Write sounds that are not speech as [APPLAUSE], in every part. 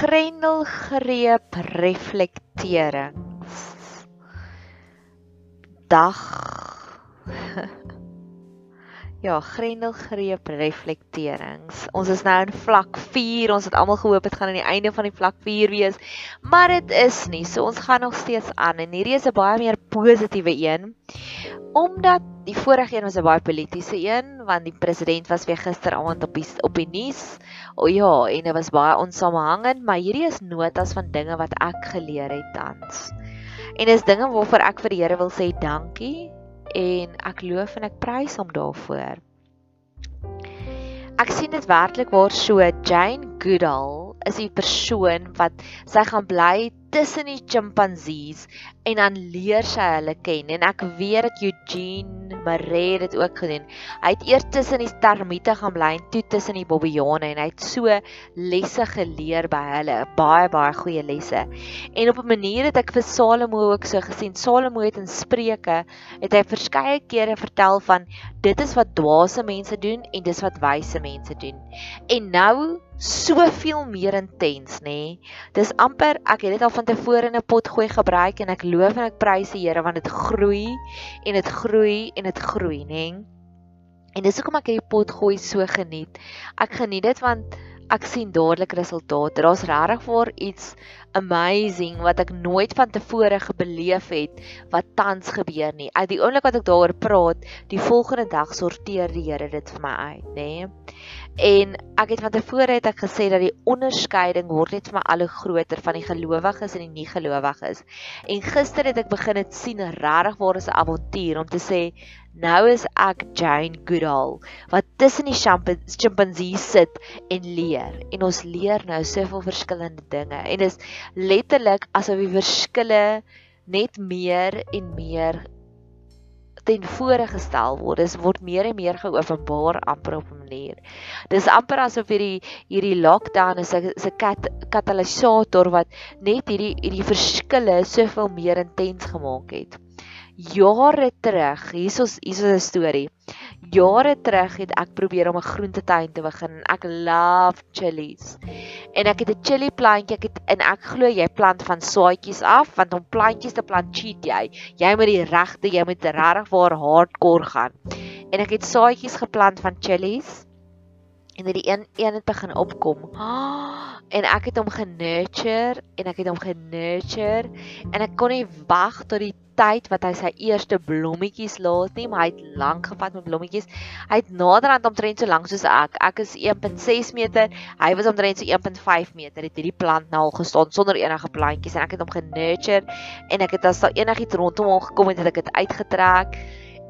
Grendelgreep reflektering. Dag [LAUGHS] Ja, Grendelgreep reflekterings. Ons is nou in vlak 4. Ons het almal gehoop dit gaan aan die einde van die vlak 4 wees, maar dit is nie. So ons gaan nog steeds aan en hierdie is 'n baie meer positiewe een. Omdat die vorige een was 'n baie politieke een, want die president was weer gisteraand op die op die nuus. O ja, en dit was baie onsamehangend, maar hierdie is notas van dinge wat ek geleer het tans. En dis dinge waarvoor ek vir die Here wil sê dankie en ek loof en ek prys hom daarvoor. Ek sien dit werklik waar so Jane Goodall is die persoon wat sy gaan bly tussen die chimpansees en dan leer sy hulle ken en ek weet dat Eugene Maree dit ook gedoen. Hy het eers tussen die termiete gaan bly en toe tussen die bobbejane en hy het so lesse geleer by hulle, baie baie goeie lesse. En op 'n manier het ek vir Salomo ook so gesien. Salomo het in Spreuke het hy verskeie kere vertel van dit is wat dwaase mense doen en dis wat wyse mense doen. En nou soveel meer intens, nê. Nee. Dis amper ek het dit al van tevore in 'n pot gooi gebruik en ek loof en ek prys die Here want dit groei en dit groei en dit groei, nê. En dis hoekom ek hierdie pot gooi so geniet. Ek geniet dit want ek sien dadelik resultate. Daar's regtig vir iets amazing wat ek nooit van tevore gebeleef het wat tans gebeur nie. Uit die oomblik wat ek daaroor praat, die volgende dag sorteer die Here dit vir my uit, nê. En ek het van tevore het ek gesê dat die onderskeiding word net vir my al hoe groter van die gelowiges en die nie gelowiges. En gister het ek begin dit sien regtig waar is 'n avontuur om te sê nou is ek Jane Goodall wat tussen die chimpansees sit en leer. En ons leer nou soveel verskillende dinge. En dis letterlik asof die verskille net meer en meer ten vore gestel word. Dit word meer en meer geopenbaar amper op 'n manier. Dis amper asof hierdie hierdie lockdown is 'n 'n kat, katalisator wat net hierdie hierdie verskille soveel meer intens gemaak het. Jare terug, hier's hier's 'n storie. Jare terug het ek probeer om 'n groentetein te begin en ek love chilies. En ek het 'n chili plantjie, ek het en ek glo jy plant van saadjies af want om plantjies te plant cheat jy. Jy moet die regte, jy moet regtig waar hardcore gaan. En ek het saadjies geplant van chilies en dit die een een het begin opkom. [GASPS] En ek het hom genurture en ek het hom genurture en ek kon nie wag tot die tyd wat hy sy eerste blommetjies laat nie, maar hy het lank gevat met blommetjies. Hy het naderhand omtrent so lank soos ek. Ek is 1.6 meter, hy was omtrent so 1.5 meter. Het hierdie plant nou al gestaan sonder enige plantjies en ek het hom genurture en ek het as daar enigiets rondom hom gekom het, het ek dit uitgetrek.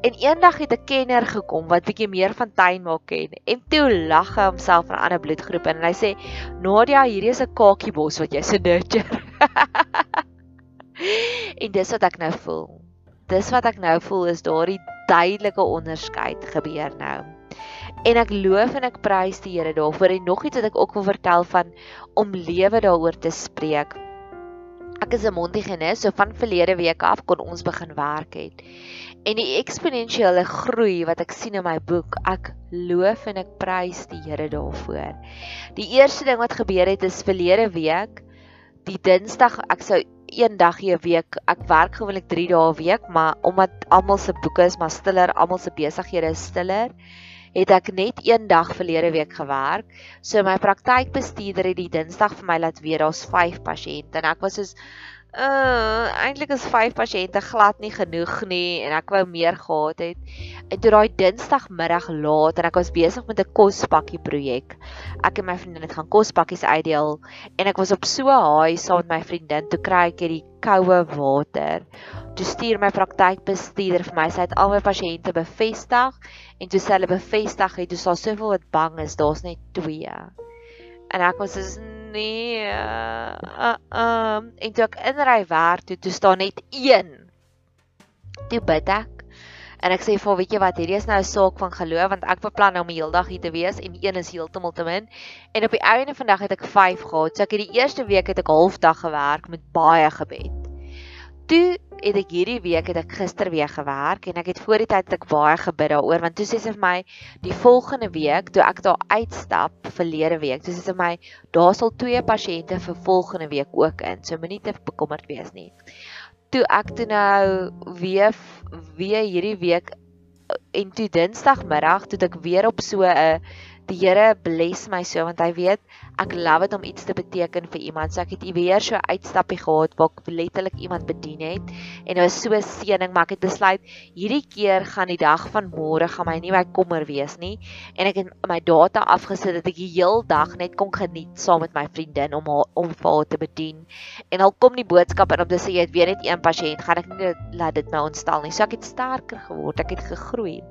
En eendag het 'n kenner gekom wat bietjie meer van tuin maak ken. En toe lag hy homself van 'n ander bloedgroep en hy sê: "Nadia, hierdie is 'n kakiebos wat jy se nurture." [LAUGHS] en dis wat ek nou voel. Dis wat ek nou voel is daardie duidelike onderskeid gebeur nou. En ek loof en ek prys die Here daarvoor en nog iets wat ek ook wil vertel van om lewe daaroor te spreek. Ek is 'n Montigenes, so van verlede week af kon ons begin werk het. En die eksponensiële groei wat ek sien in my boek, ek loof en ek prys die Here daarvoor. Die eerste ding wat gebeur het is verlede week, die Dinsdag, ek sou een dag 'n week. Ek werk gewoonlik 3 dae 'n week, maar omdat almal se boeke is maar stiller, almal se besighede is stiller, het ek net een dag verlede week gewerk. So my praktykbestuurder het die Dinsdag vir my laat weet daar's 5 pasiënte en ek was soos uh eintlik is 5 pasiënte glad nie genoeg nie en ek wou meer gehad het. En toe daai Dinsdagmiddag laat en ek was besig met 'n kospakkie projek. Ek en my vriendin het gaan kospakkies uitdeel en ek was op so 'n haai saam met my vriendin toe kry ek hierdie koue water. Toe stuur my praktykbestuurder vir my sy het al my pasiënte bevestig en toe sê hulle bevestig het dis daar soveel wat bang is, daar's net 2. En ek was so nee. Uh, um en toe ek inry werk toe, toe staan net 1. Toe bid ek en ek sê vir weet jy wat, hierdie is nou 'n saak van geloof want ek beplan om die hele dag hier te wees en een is heeltemal te min. En op die einde van die dag het ek 5 gehad. So ek het die eerste week het ek halfdag gewerk met baie gebed. Toe het ek hierdie week het ek gister weer gewerk en ek het voor die tyd ek baie gebid daaroor want toe sê sy vir my die volgende week toe ek daar uitstap verlede week toe sê sy vir my daar sal twee pasiënte vir volgende week ook in so moenie te bekommerd wees nie. Toe ek toe nou weer weer hierdie week en toe dinsdagmiddag toe ek weer op so 'n die Here bless my so want hy weet ek love dit om iets te beteken vir iemand. So ek het weer so 'n uitstappie gehad waar ek letterlik iemand bedien het en dit was so 'n seëning, maar ek het besluit hierdie keer gaan die dag van môre gaan my nie my kommer wees nie en ek het my data afgesit dat ek die heel dag net kon geniet saam met my vriendin om haar om vir haar te bedien. En al kom die boodskap en om te sê jy het weer net een pasiënt, gaan ek nie laat dit my ontstel nie. So ek het sterker geword, ek het gegroei.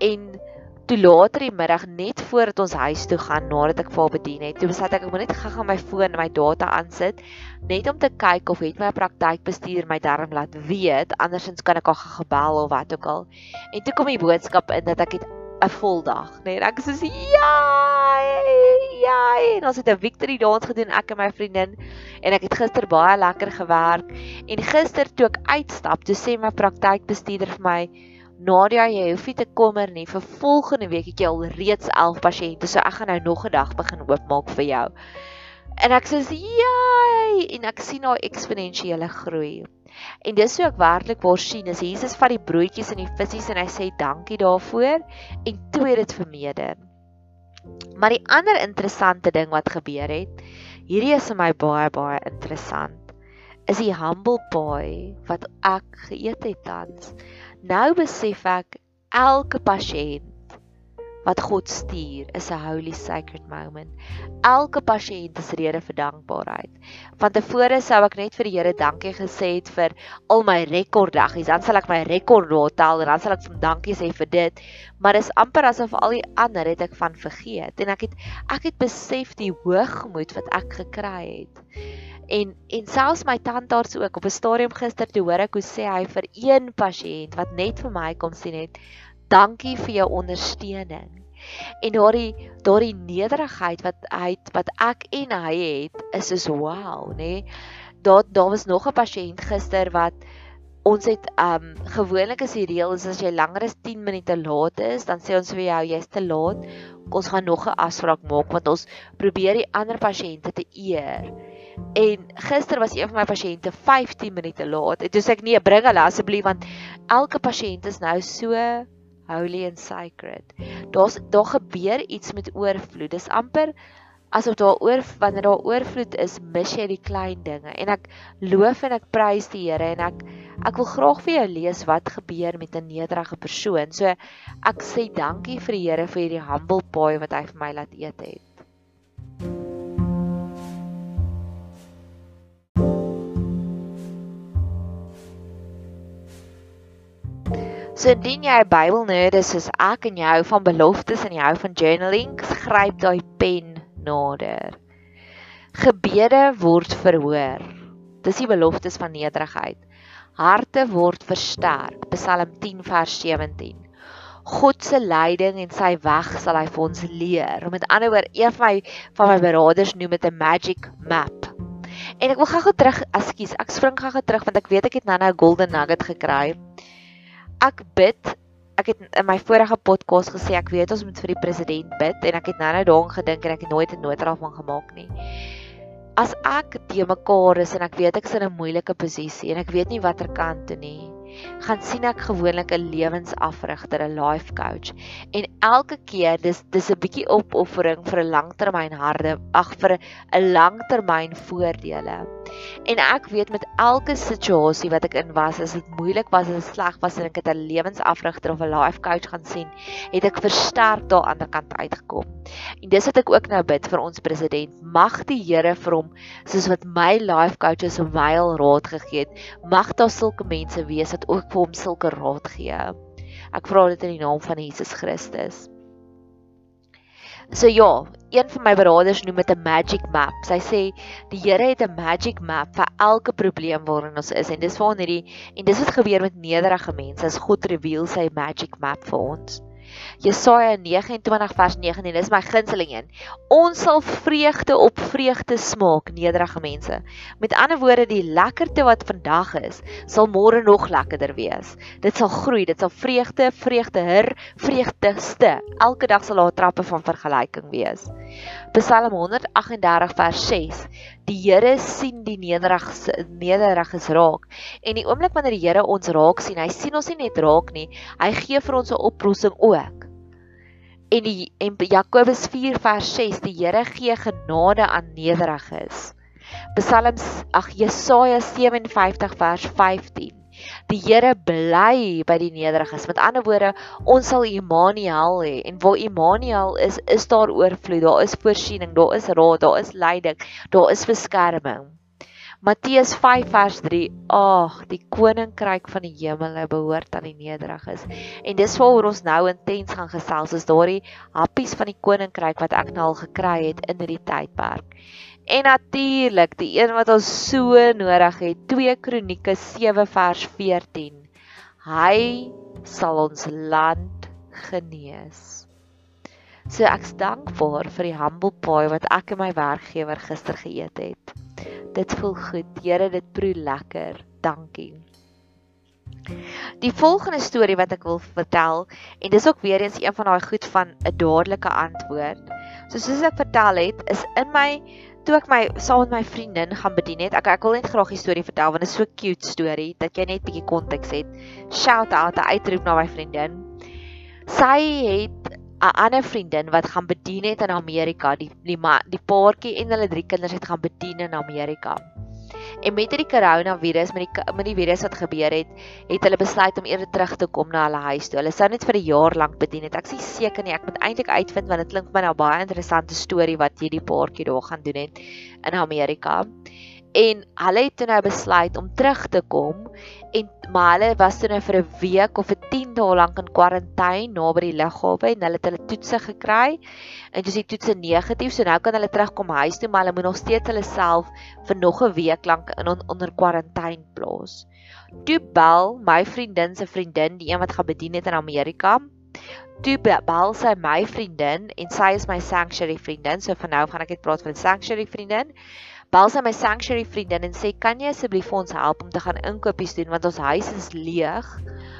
En toe later die middag net voordat ons huis toe gaan nadat ek vir haar bedien het, toe besluit ek ek moet net gou-gou my foon en my data aansit net om te kyk of het my praktykbestuur my darm laat weet, andersins kan ek haar gebel of wat ook al. En toe kom die boodskap in dat ek het 'n vol dag, nee, ek sê ja, ja, en ons het 'n victory dance gedoen ek en my vriendin en ek het gister baie lekker gewerk en gister toe ek uitstap, toe sê my praktykbestuurder vir my Nadia, jy hoef nie te kommer nie. Vir volgende week het jy al reeds 11 pasiënte, so ek gaan nou nog 'n dag begin oopmaak vir jou. En ek sê, "Jai!" En ek sien haar eksponensiële groei. En dis hoe ek werklik waar sien is Jesus vat die broodjies en die visse en hy sê dankie daarvoor en toe dit vermeerder. Maar die ander interessante ding wat gebeur het, hierdie is vir my baie baie interessant, is die humble pie wat ek geëet het tans. Nou besef ek elke pasiënt wat God stuur is 'n holy sacred moment. Elke pasiënt is rede vir dankbaarheid. Van tevore sou ek net vir die Here dankie gesê het vir al my rekorddagies. Dan sal ek my rekord tel en dan sal ek vir dankie sê vir dit. Maar dis amper asof al die ander het ek van vergeet en ek het ek het besef die hoogmoed wat ek gekry het. En en selfs my tandarts ook op 'n stadium gister toe hoor ek hoe sê hy vir een pasiënt wat net vir my kom sien het, dankie vir jou ondersteuning. En daardie daardie nederigheid wat hy wat ek en hy het is is wow, nê. Nee? Daar daar was nog 'n pasiënt gister wat ons het um gewoonlik is die reël is as jy langer as 10 minute laat is, dan sê ons vir jou jy's te laat. Ons gaan nog 'n afspraak maak want ons probeer die ander pasiënte te eer. En gister was een van my pasiënte 15 minute laat. Ek sê ek nee, bring hulle asseblief want elke pasiënt is nou so holy and sacred. Daar's daar gebeur iets met oorvloed. Dis amper asof daar oor wanneer daar oorvloed is, mis jy die klein dinge. En ek loof en ek prys die Here en ek ek wil graag vir jou lees wat gebeur met 'n nederige persoon. So ek sê dankie vir die Here vir hierdie humble pie wat hy vir my laat eet het. So indien jy 'n Bybelnerd is soos ek en jy hou van beloftes en jy hou van journaling, gryp daai pen nader. Gebede word verhoor. Dis die beloftes van nederigheid. Harte word versterk. Psalm 10 vers 17. God se leiding en sy weg sal hy vir ons leer. Met ander woorde, een van my van my beraders noem dit 'n magic map. En ek wil gou-gou terug, ekskuus, ek spring gou-gou terug want ek weet ek het nou-nou 'n golden nugget gekry ek bid ek het in my vorige podcast gesê ek weet ons moet vir die president bid en ek het nou-nou daaraan gedink en ek het nooit 'n nota daarvan gemaak nie. As ek te mekaar is en ek weet ek is in 'n moeilike posisie en ek weet nie watter kant toe nie, gaan sien ek gewoonlik 'n lewensafrigter, 'n life coach. En elke keer dis dis 'n bietjie opoffering vir 'n langtermyn harde, ag vir 'n langtermyn voordele. En ek weet met elke situasie wat ek in was, as dit moeilik was en sleg was en ek het 'n lewensafrigter of 'n life coach gaan sien, het ek versterk daar aan die ander kant uitgekom. En dis wat ek ook nou bid vir ons president. Mag die Here vir hom, soos wat my life coaches hom wyl raad gegee het, mag daar sulke mense wees wat ook vir hom sulke raad gee. Ek vra dit in die naam van Jesus Christus. So ja, een van my beraders noem dit 'n magic map. Sy sê die Here het 'n magic map vir elke probleem waarin ons is en dis waar hierdie en dis wat gebeur met nederige mense as God reveal sy magic map vir ons. Jesaja 29 vers 19, dis my gunsteling een. Ons sal vreugde op vreugde smaak, nederige mense. Met ander woorde, die lekkerte wat vandag is, sal môre nog lekkerder wees. Dit sal groei, dit sal vreugde, vreugde her, vreugdeste. Elke dag sal daar trappe van vergelyking wees. Psalm 138 vers 6. Die Here sien die nederiges nederiges raak. En die oomblik wanneer die Here ons raak sien, hy sien ons nie net raak nie, hy gee vir ons 'n oplossing ook. En die en Jakobus 4 vers 6, die Here gee genade aan nederiges. Psalms ag Jesaja 57 vers 15. Die Here bly by die nederiges. Met ander woorde, ons sal Immanuel hê en waar Immanuel is, is daar oorvloed, daar is voorsiening, daar is raad, daar is leiding, daar is beskerming. Matteus 5 vers 3. Ag, die koninkryk van die hemele behoort aan die nederiges. En dis waaroor ons nou intens gaan gesels, is daardie happies van die koninkryk wat ek nou al gekry het in hierdie tydperk. En natuurlik, die een wat ons so nodig het, 2 Kronieke 7 vers 14. Hy sal ons land genees. So ek's dankbaar vir die humble pie wat ek en my werkgewer gister geëet het. Dit voel goed. Here, dit proe lekker. Dankie. Die volgende storie wat ek wil vertel en dis ook weer eens een van daai goed van 'n dadelike antwoord. So soos ek vertel het, is in my toe ek my saam met my vriendin gaan bedien het, ek ek wil net graag die storie vertel want dit is so cute storie dat jy net bietjie konteks het. Shout out, 'n uitroep na my vriendin. Sy het 'n ander vriendin wat gaan bedien het in Amerika. Die die die paartjie en hulle drie kinders het gaan bedien in Amerika. En met hierdie koronavirus, met die met die virus wat gebeur het, het hulle besluit om eerder terug te kom na hulle huis toe. Hulle sou net vir 'n jaar lank bedien het. Ek sê seker nie, ek moet eintlik uitvind want dit klink my nou baie interessante storie wat hierdie paartjie daar gaan doen het in Amerika. En hulle het toe nou besluit om terug te kom en maar hulle was toe nou vir 'n week of vir 10 dae lank in kwarantyne naby die lughawe en hulle het hulle toetse gekry. En dis die toetse negatief, so nou kan hulle terugkom huis toe, maar hulle moet nog steeds hulle self vir nog 'n week lank in on, onder kwarantyne plaas. Toe bel my vriendin se vriendin, die een wat gaan bedien het in Amerika. Toe bel sy my vriendin en sy is my sanctuary vriendin, so van nou gaan ek net praat van sanctuary vriendin bel sy my sanctuary vriendin en sê kan jy asseblief vir ons help om te gaan inkopies doen want ons huis is leeg.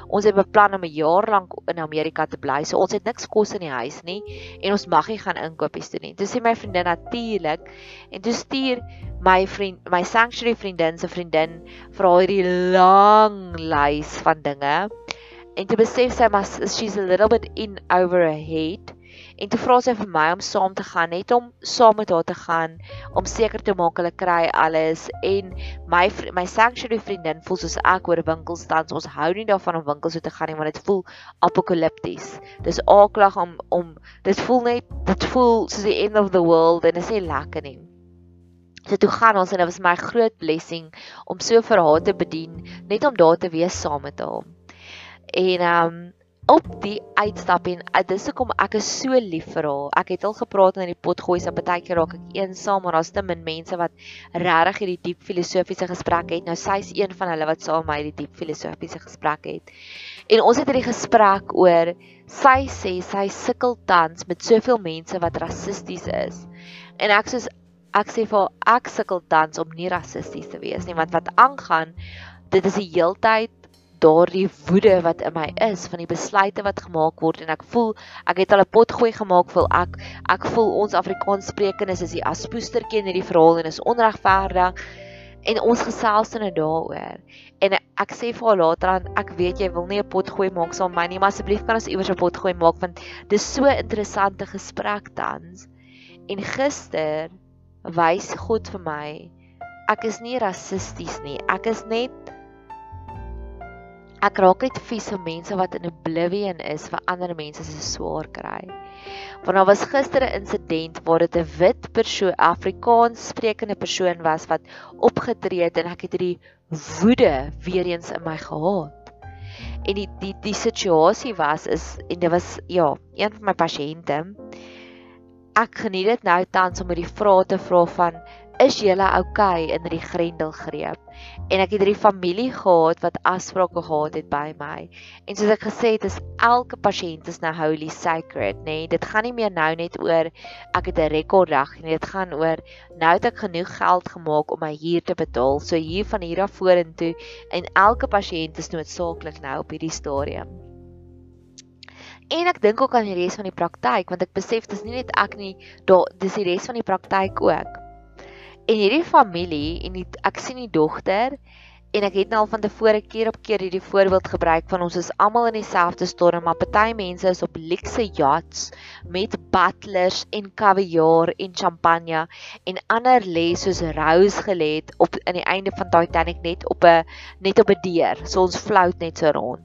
Ons het beplan om 'n jaar lank in Amerika te bly. So ons het niks kos in die huis nie en ons mag nie gaan inkopies doen nie. Toe sê my vriendin natuurlik en toe stuur my vriend my sanctuary vriendin se vriendin vir haar hierdie lang lys van dinge. En toe besef sy maar she's a little bit in over her head En toe vra sy vir my om saam te gaan, net om saam met haar te gaan om seker te maak hulle kry alles en my my sanctuary vriendin voel soos ek oor winkels tans. Ons hou nie daarvan om winkels toe te gaan nie want dit voel apokalipties. Dis aaklag om om dit voel net dit voel soos die end of the world en dit is nie lekker nie. So toe gaan ons en dit was my groot blessing om so vir haar te bedien, net om daar te wees saam met haar. En ehm um, op die uitstap en uh, dis hoekom ek is so lief vir haar. Ek het al gepraat in die potgooi se partykeer raak ek eensaam maar daar's te min mense wat regtig hierdie diep filosofiese gesprek het. Nou sy's een van hulle wat saam met my hierdie diep filosofiese gesprek het. En ons het hierdie gesprek oor sy sê sy sukkel tans met soveel mense wat rassisties is. En ek sê ek sê vir ek sukkel tans om nie rassisties te wees nie want wat aangaan dit is die heeltyd daardie woede wat in my is van die besluite wat gemaak word en ek voel ek het al 'n pot gooi gemaak voel ek ek voel ons Afrikaans sprekendes is die aspoestertjie in hierdie verhaal en is onregverdig en ons gesels dan daaroor en ek sê vir haar later aan ek weet jy wil nie 'n pot gooi maak saam my nie maar asseblief kan ons iewers 'n pot gooi maak want dis so interessante gesprek tans. En gister wys God vir my ek is nie rassisties nie. Ek is net Ek raak net vies vir mense wat in oblivion is vir ander mense se swaar kry. Want daar was gister 'n insident waar dit 'n wit persoon, Afrikaans sprekende persoon was wat opgetree het en ek het hierdie woede weer eens in my gehad. En die die die situasie was is en dit was ja, een van my pasiënte. Ek geniet dit nou tans om met die vrae te vra van is jy oukei okay in die grendelgreep? En ek het hierdie familie gehad wat afsprake gehad het by my. En soos ek gesê het, is elke pasiënt is nou holy sacred, nê? Nee? Dit gaan nie meer nou net oor ek het 'n rekorddag nie. Dit gaan oor nou het ek genoeg geld gemaak om my huur te betaal. So hier van hier af vorentoe en elke pasiënt is noodsaaklik nou op hierdie stadium. En ek dink ook aan die res van die praktyk want ek besef dis nie net ek nie, daar dis die res van die praktyk ook en hierdie familie en die, ek sien die dogter en ek het nou al van tevore keer op keer hierdie voorbeeld gebruik van ons is almal in dieselfde storm maar party mense is op luxe yachts met butlers en kaviaar en champagne en ander lê soos Rose gelê het op in die einde van Titanic net op 'n net op 'n deur. So ons float net so rond.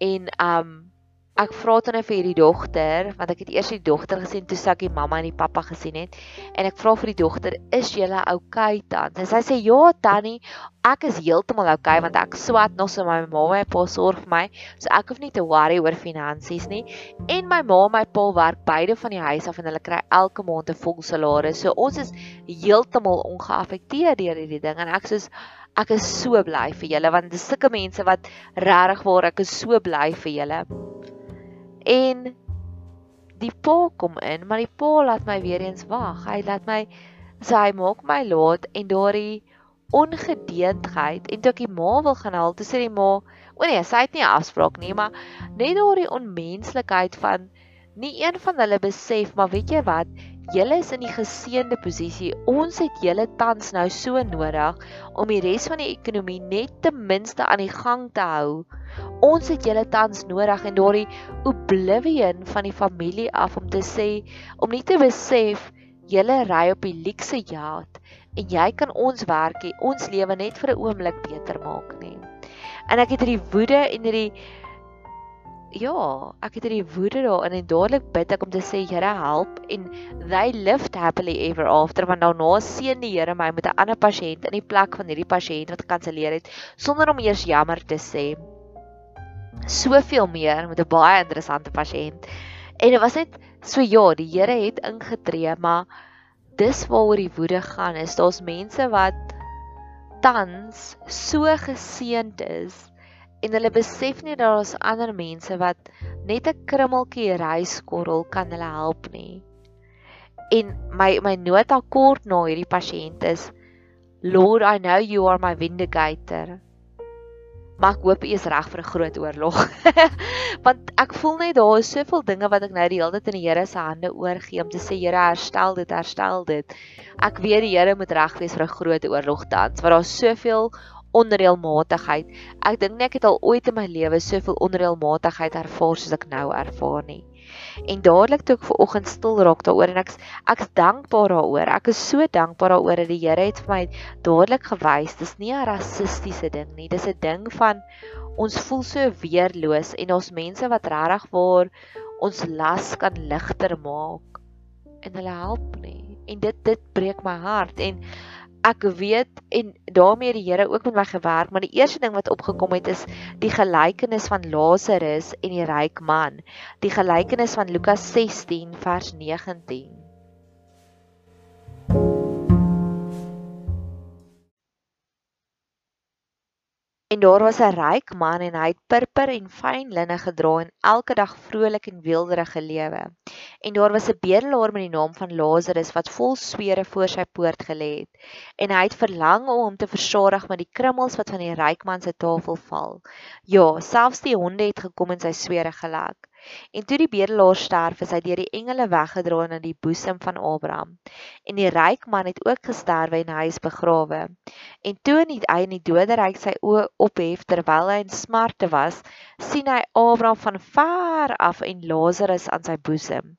En um ek vra dan vir hierdie dogter want ek het eers die dogter gesien toe sy die mamma en die pappa gesien het. En ek vra vir die dogter is julle okay dan en sy sê ja tannie ek is heeltemal okay want ek swat nog so my mamma en pa sorg vir my. So ek hoef nie te worry oor finansies nie. En my ma en my pa werk beide van die huis af en hulle kry elke maand 'n vol salaris so ons is heeltemal ongeaffekteer deur hierdie ding en ek sê ek is so bly vir julle want dis sulke mense wat regtig waar ek is so bly vir julle En die pa kom in, maar die pa laat my weer eens wag. Hy laat my so hy maak my laat en daardie ongedeendheid en toe ek die ma wil gaan haal, toe sê die ma, o nee, sy het nie 'n afspraak nie, maar net daardie onmenslikheid van nie een van hulle besef, maar weet jy wat? Julle is in die geseënde posisie. Ons het julle tans nou so nodig om die res van die ekonomie net ten minste aan die gang te hou Ons het julle tans nodig en daardie oblivion van die familie af om te sê om nie te besef julle ry op die luxe yacht en jy kan ons werk, ons lewe net vir 'n oomblik beter maak nie. En ek het hierdie woede en hierdie ja, ek het hierdie woede daarin en dadelik bid ek om te sê Here help en they lived happily ever after want daarna seën die Here my met 'n ander pasiënt in die plek van hierdie pasiënt wat gekanselleer het sonder om eers jammer te sê soveel meer met 'n baie interessante pasiënt. En dit was net so ja, die Here het ingetree, maar dis waaroor die woede gaan is daar's mense wat tans so geseënd is en hulle besef nie dat daar's ander mense wat net 'n krummeltjie ryskorrel kan hulle help nie. En my my nota kort na hierdie pasiënt is Lord, I know you are my vindicator maar ek hoop u is reg vir 'n groot oorlog. [LAUGHS] Want ek voel net daar is soveel dinge wat ek nou die hele tyd in die Here se hande oorgee om te sê Here herstel dit, herstel dit. Ek weet die Here moet reg wees vir 'n groot oorlog tans, want daar's soveel onreëlmatigheid. Ek dink nie ek het al ooit in my lewe soveel onreëlmatigheid ervaar soos ek nou ervaar nie. En dadelik toe ek ver oggend stil raak daaroor en ek ek's dankbaar daaroor. Ek is so dankbaar daaroor dat die Here het vir my dadelik gewys dis nie 'n rassistiese ding nie. Dis 'n ding van ons voel so weerloos en ons mense wat regtig waar ons las kan ligter maak en hulle help nie. En dit dit breek my hart en ek weet en daarmee die Here ook met my gewerk, maar die eerste ding wat opgekom het is die gelykenis van Lazarus en die ryk man. Die gelykenis van Lukas 16 vers 19. En daar was 'n ryk man en hy het purper en fyn linne gedra en elke dag vrolik en weelderig gelewe. En daar was 'n bedelaar met die naam van Lazarus wat vol swere voor sy poort gelê het. En hy het verlang om hom te versorg met die krummels wat van die ryk man se tafel val. Ja, selfs die honde het gekom en sy swere gelek. En toe die bedelaar sterf, is hy deur die engele weggedra na die boesem van Abraham. En die ryk man het ook gesterwe en hy is begrawe. En toe hy in die doderyk sy oë ophef terwyl hy in smarte was, sien hy Abraham van ver af en Lazarus aan sy boesem.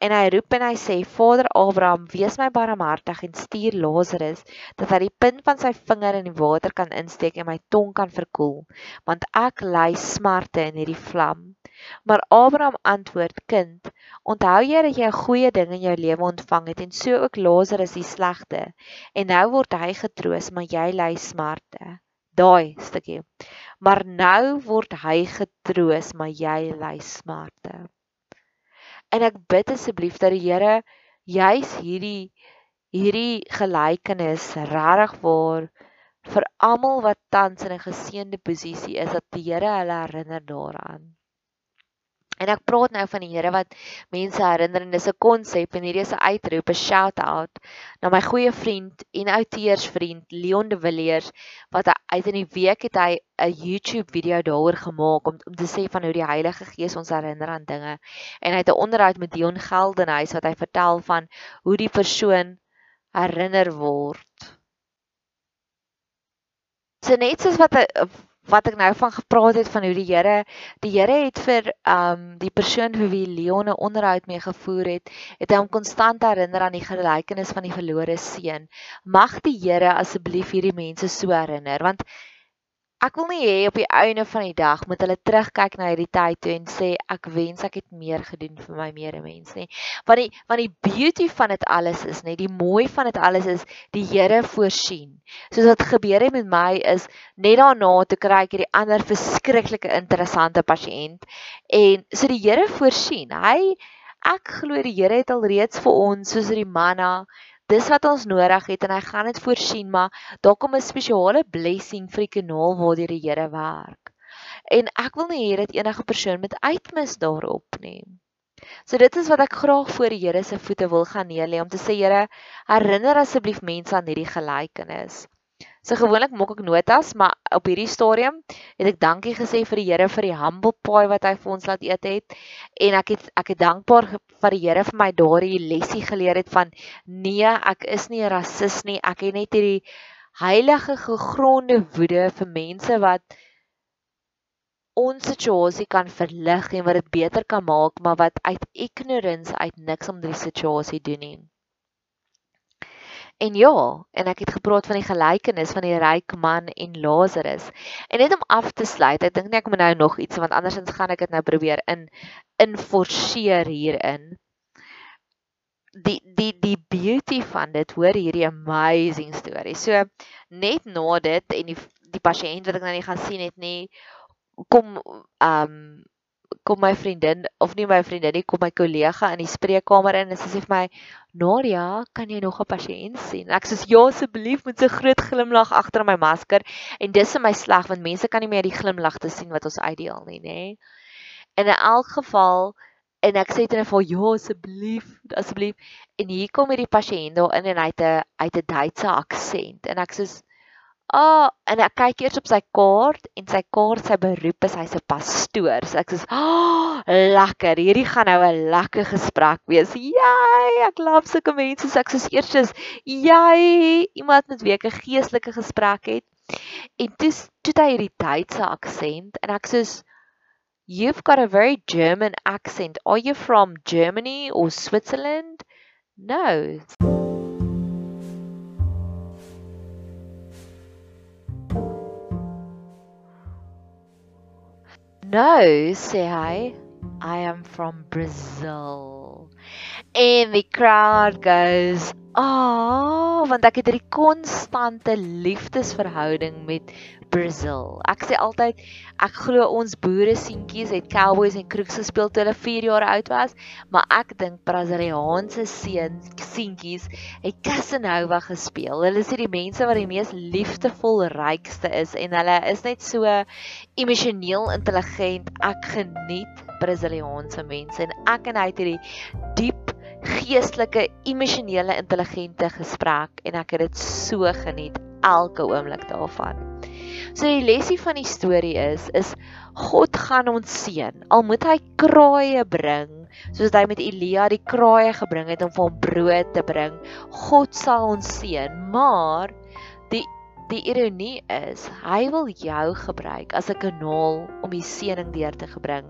En hy roep en hy sê: "Vader Abraham, wees my barmhartig en stuur Lazarus dat hy die punt van sy vinger in die water kan insteek en my tong kan verkoel, want ek ly smarte in hierdie vlam." Maar Abraham antwoord: "Kind, onthou jy dat jy 'n goeie ding in jou lewe ontvang het en so ook Lazarus die slegte. En nou word hy getroos, maar jy ly smarte." Daai stukkie. Maar nou word hy getroos, maar jy ly smarte. En ek bid asseblief dat die Here juis hierdie hierdie gelykenis regtig waar vir almal wat tans in 'n geseënde posisie is dat die Here hulle herinner daaraan. En ek praat nou van die Here wat mense herinner en dis 'n konsep en hierdie is 'n uitroep, 'n shout out na my goeie vriend en outeursvriend Leon de Villiers wat uit in die week het hy 'n YouTube video daaroor gemaak om om te sê van hoe die Heilige Gees ons herinner aan dinge. En hy het 'n onderhoud met Dion Geldenhuys wat hy vertel van hoe die persoon herinner word. So net soos wat 'n wat ek nou van gepraat het van hoe die Here die Here het vir um die persoon vir wie Leon 'n onderhoud mee gevoer het, het hy hom konstant herinner aan die gelykenis van die verlore seun. Mag die Here asseblief hierdie mense so herinner want Ek wil nie hê op die einde van die dag moet hulle terugkyk na hierdie tyd toe en sê ek wens ek het meer gedoen vir my medemens nie. Want die want die beauty van dit alles is net die mooi van dit alles is die Here voorsien. Soos wat gebeur het met my is net daarna toe kry ek hierdie ander verskriklike interessante pasiënt en so die Here voorsien. Hy ek glo die Here het al reeds vir ons soos die manna dis wat ons nodig het en hy gaan dit voorsien maar daar kom 'n spesiale blessing vir die kanaal waar die Here werk. En ek wil nie hê dat enige persoon met uitmis daarop nie. So dit is wat ek graag voor die Here se voete wil gaan neerlê om te sê Here, herinner asseblief mense aan hierdie gelykenis. So gewoonlik maak ek notas, maar op hierdie stadium het ek dankie gesê vir die Here vir die humble pie wat hy vir ons laat eet het en ek het ek het dankbaar vir die Here vir my daardie lesie geleer het van nee, ek is nie 'n rasis nie. Ek het net hierdie heilige gegronde woede vir mense wat ons situasie kan verlig en wat dit beter kan maak, maar wat uit ignorance uit niks om die situasie doen nie. En ja, en ek het gepraat van die gelykenis van die ryk man en Lazarus. En net om af te sluit, ek dink nie ek moet nou nog iets want andersins gaan ek dit nou probeer in in forceer hierin. Die die die beauty van dit, hoor hierdie amazing storie. So net na dit en die die pasiënt wat ek nou nie gaan sien het nie, kom ehm um, kom my vriendin of nie my vriendin nie, kom my kollega in die spreekkamer in en sê vir my, "Nadia, kan jy nog 'n pasiënt sien?" Ek sê, "Ja, asseblief met so groot glimlag agter my masker." En dis in my sleg want mense kan nie meer die glimlag te sien wat ons uitdeel nie, nê? En in elk geval en ek sê dit vir ja asseblief, asseblief. En hier kom hierdie pasiënt daar in en hy het 'n uit 'n Duitse aksent en ek sê Ah, oh, en ek kyk eers op sy kaart en sy kaart sy beroep is hy's 'n pastoor. So ek sê, "Ah, oh, lekker. Hierdie gaan nou 'n lekker gesprek wees." Jy, ek love sulke mense. So ek sê eers is jy iemand met wie ek 'n geestelike gesprek het. En toe toe hy hierdie Duitse aksent en ek sê, "You've got a very German accent. Are you from Germany or Switzerland?" No. No, say hy. I am from Brazil. And the crowd goes, "Ah, oh, want ek het hierdie konstante liefdesverhouding met Brazil. Ek sê altyd ek glo ons boere seentjies het cowboys en crooks gespeel toe hulle 4 jaar oud was, maar ek dink Braziliaanse seuns seentjies het Casanova gespeel. Hulle is die mense wat die mees liefdevol rykste is en hulle is net so emosioneel intelligent. Ek geniet Braziliaanse mense en ek en hy het hierdie diep geestelike emosionele intelligente gesprek en ek het dit so geniet elke oomblik daarvan. So die lesie van die storie is is God gaan ons seën. Al moet hy kraaie bring, soos hy met Elia die kraaie gebring het om vir hom brood te bring. God sal ons seën, maar die ironie is, hy wil jou gebruik as 'n kanaal om die seëning deur te bring.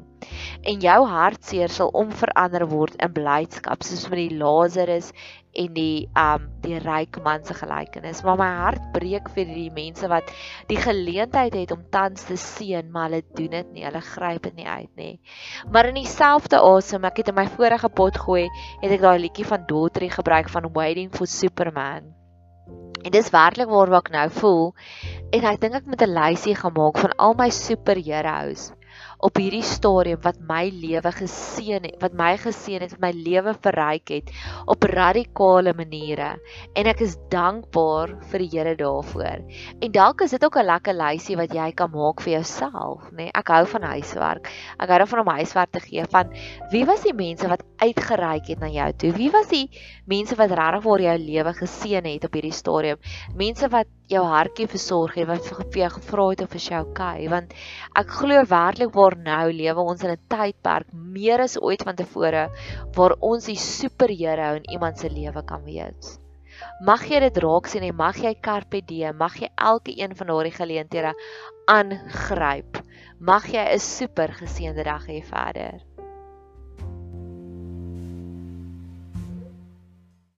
En jou hartseer sal omverander word in blydskap, soos met die Lazarus en die um die ryk man se gelykenis. Maar my hart breek vir die mense wat die geleentheid het om tans te seën, maar hulle doen dit nie. Hulle gryp dit nie uit nie. Maar in dieselfde asem, ek het in my vorige pot gooi, het ek daai liedjie van Daughtry gebruik van Waiting for Superman. En dis werklik waar wat ek nou voel. En ek dink ek moet 'n lysie gemaak van al my superheroes op hierdie stadium wat my lewe geseën het, wat my geseën het, my lewe verryk het op radikale maniere en ek is dankbaar vir die Here daarvoor. En dalk is dit ook 'n lekker lysie wat jy kan maak vir jouself, nê? Nee, ek hou van huiswerk. Ek hou daarvan om huiswerk te gee van wie was die mense wat uitgereik het na jou toe? Wie was die mense wat regtig vir jou lewe geseën het op hierdie stadium? Mense wat jou hartjie versorg het, wat vir jou gevra het of vir jou okay, want ek glo werklik waar nou lewe ons in 'n tydperk meer as ooit vantevore waar ons die superheld in iemand se lewe kan wees. Mag jy dit raak sien en mag jy carpe diem, mag jy elke een van daardie geleenthede aangryp. Mag jy 'n super geseënde dag hê verder.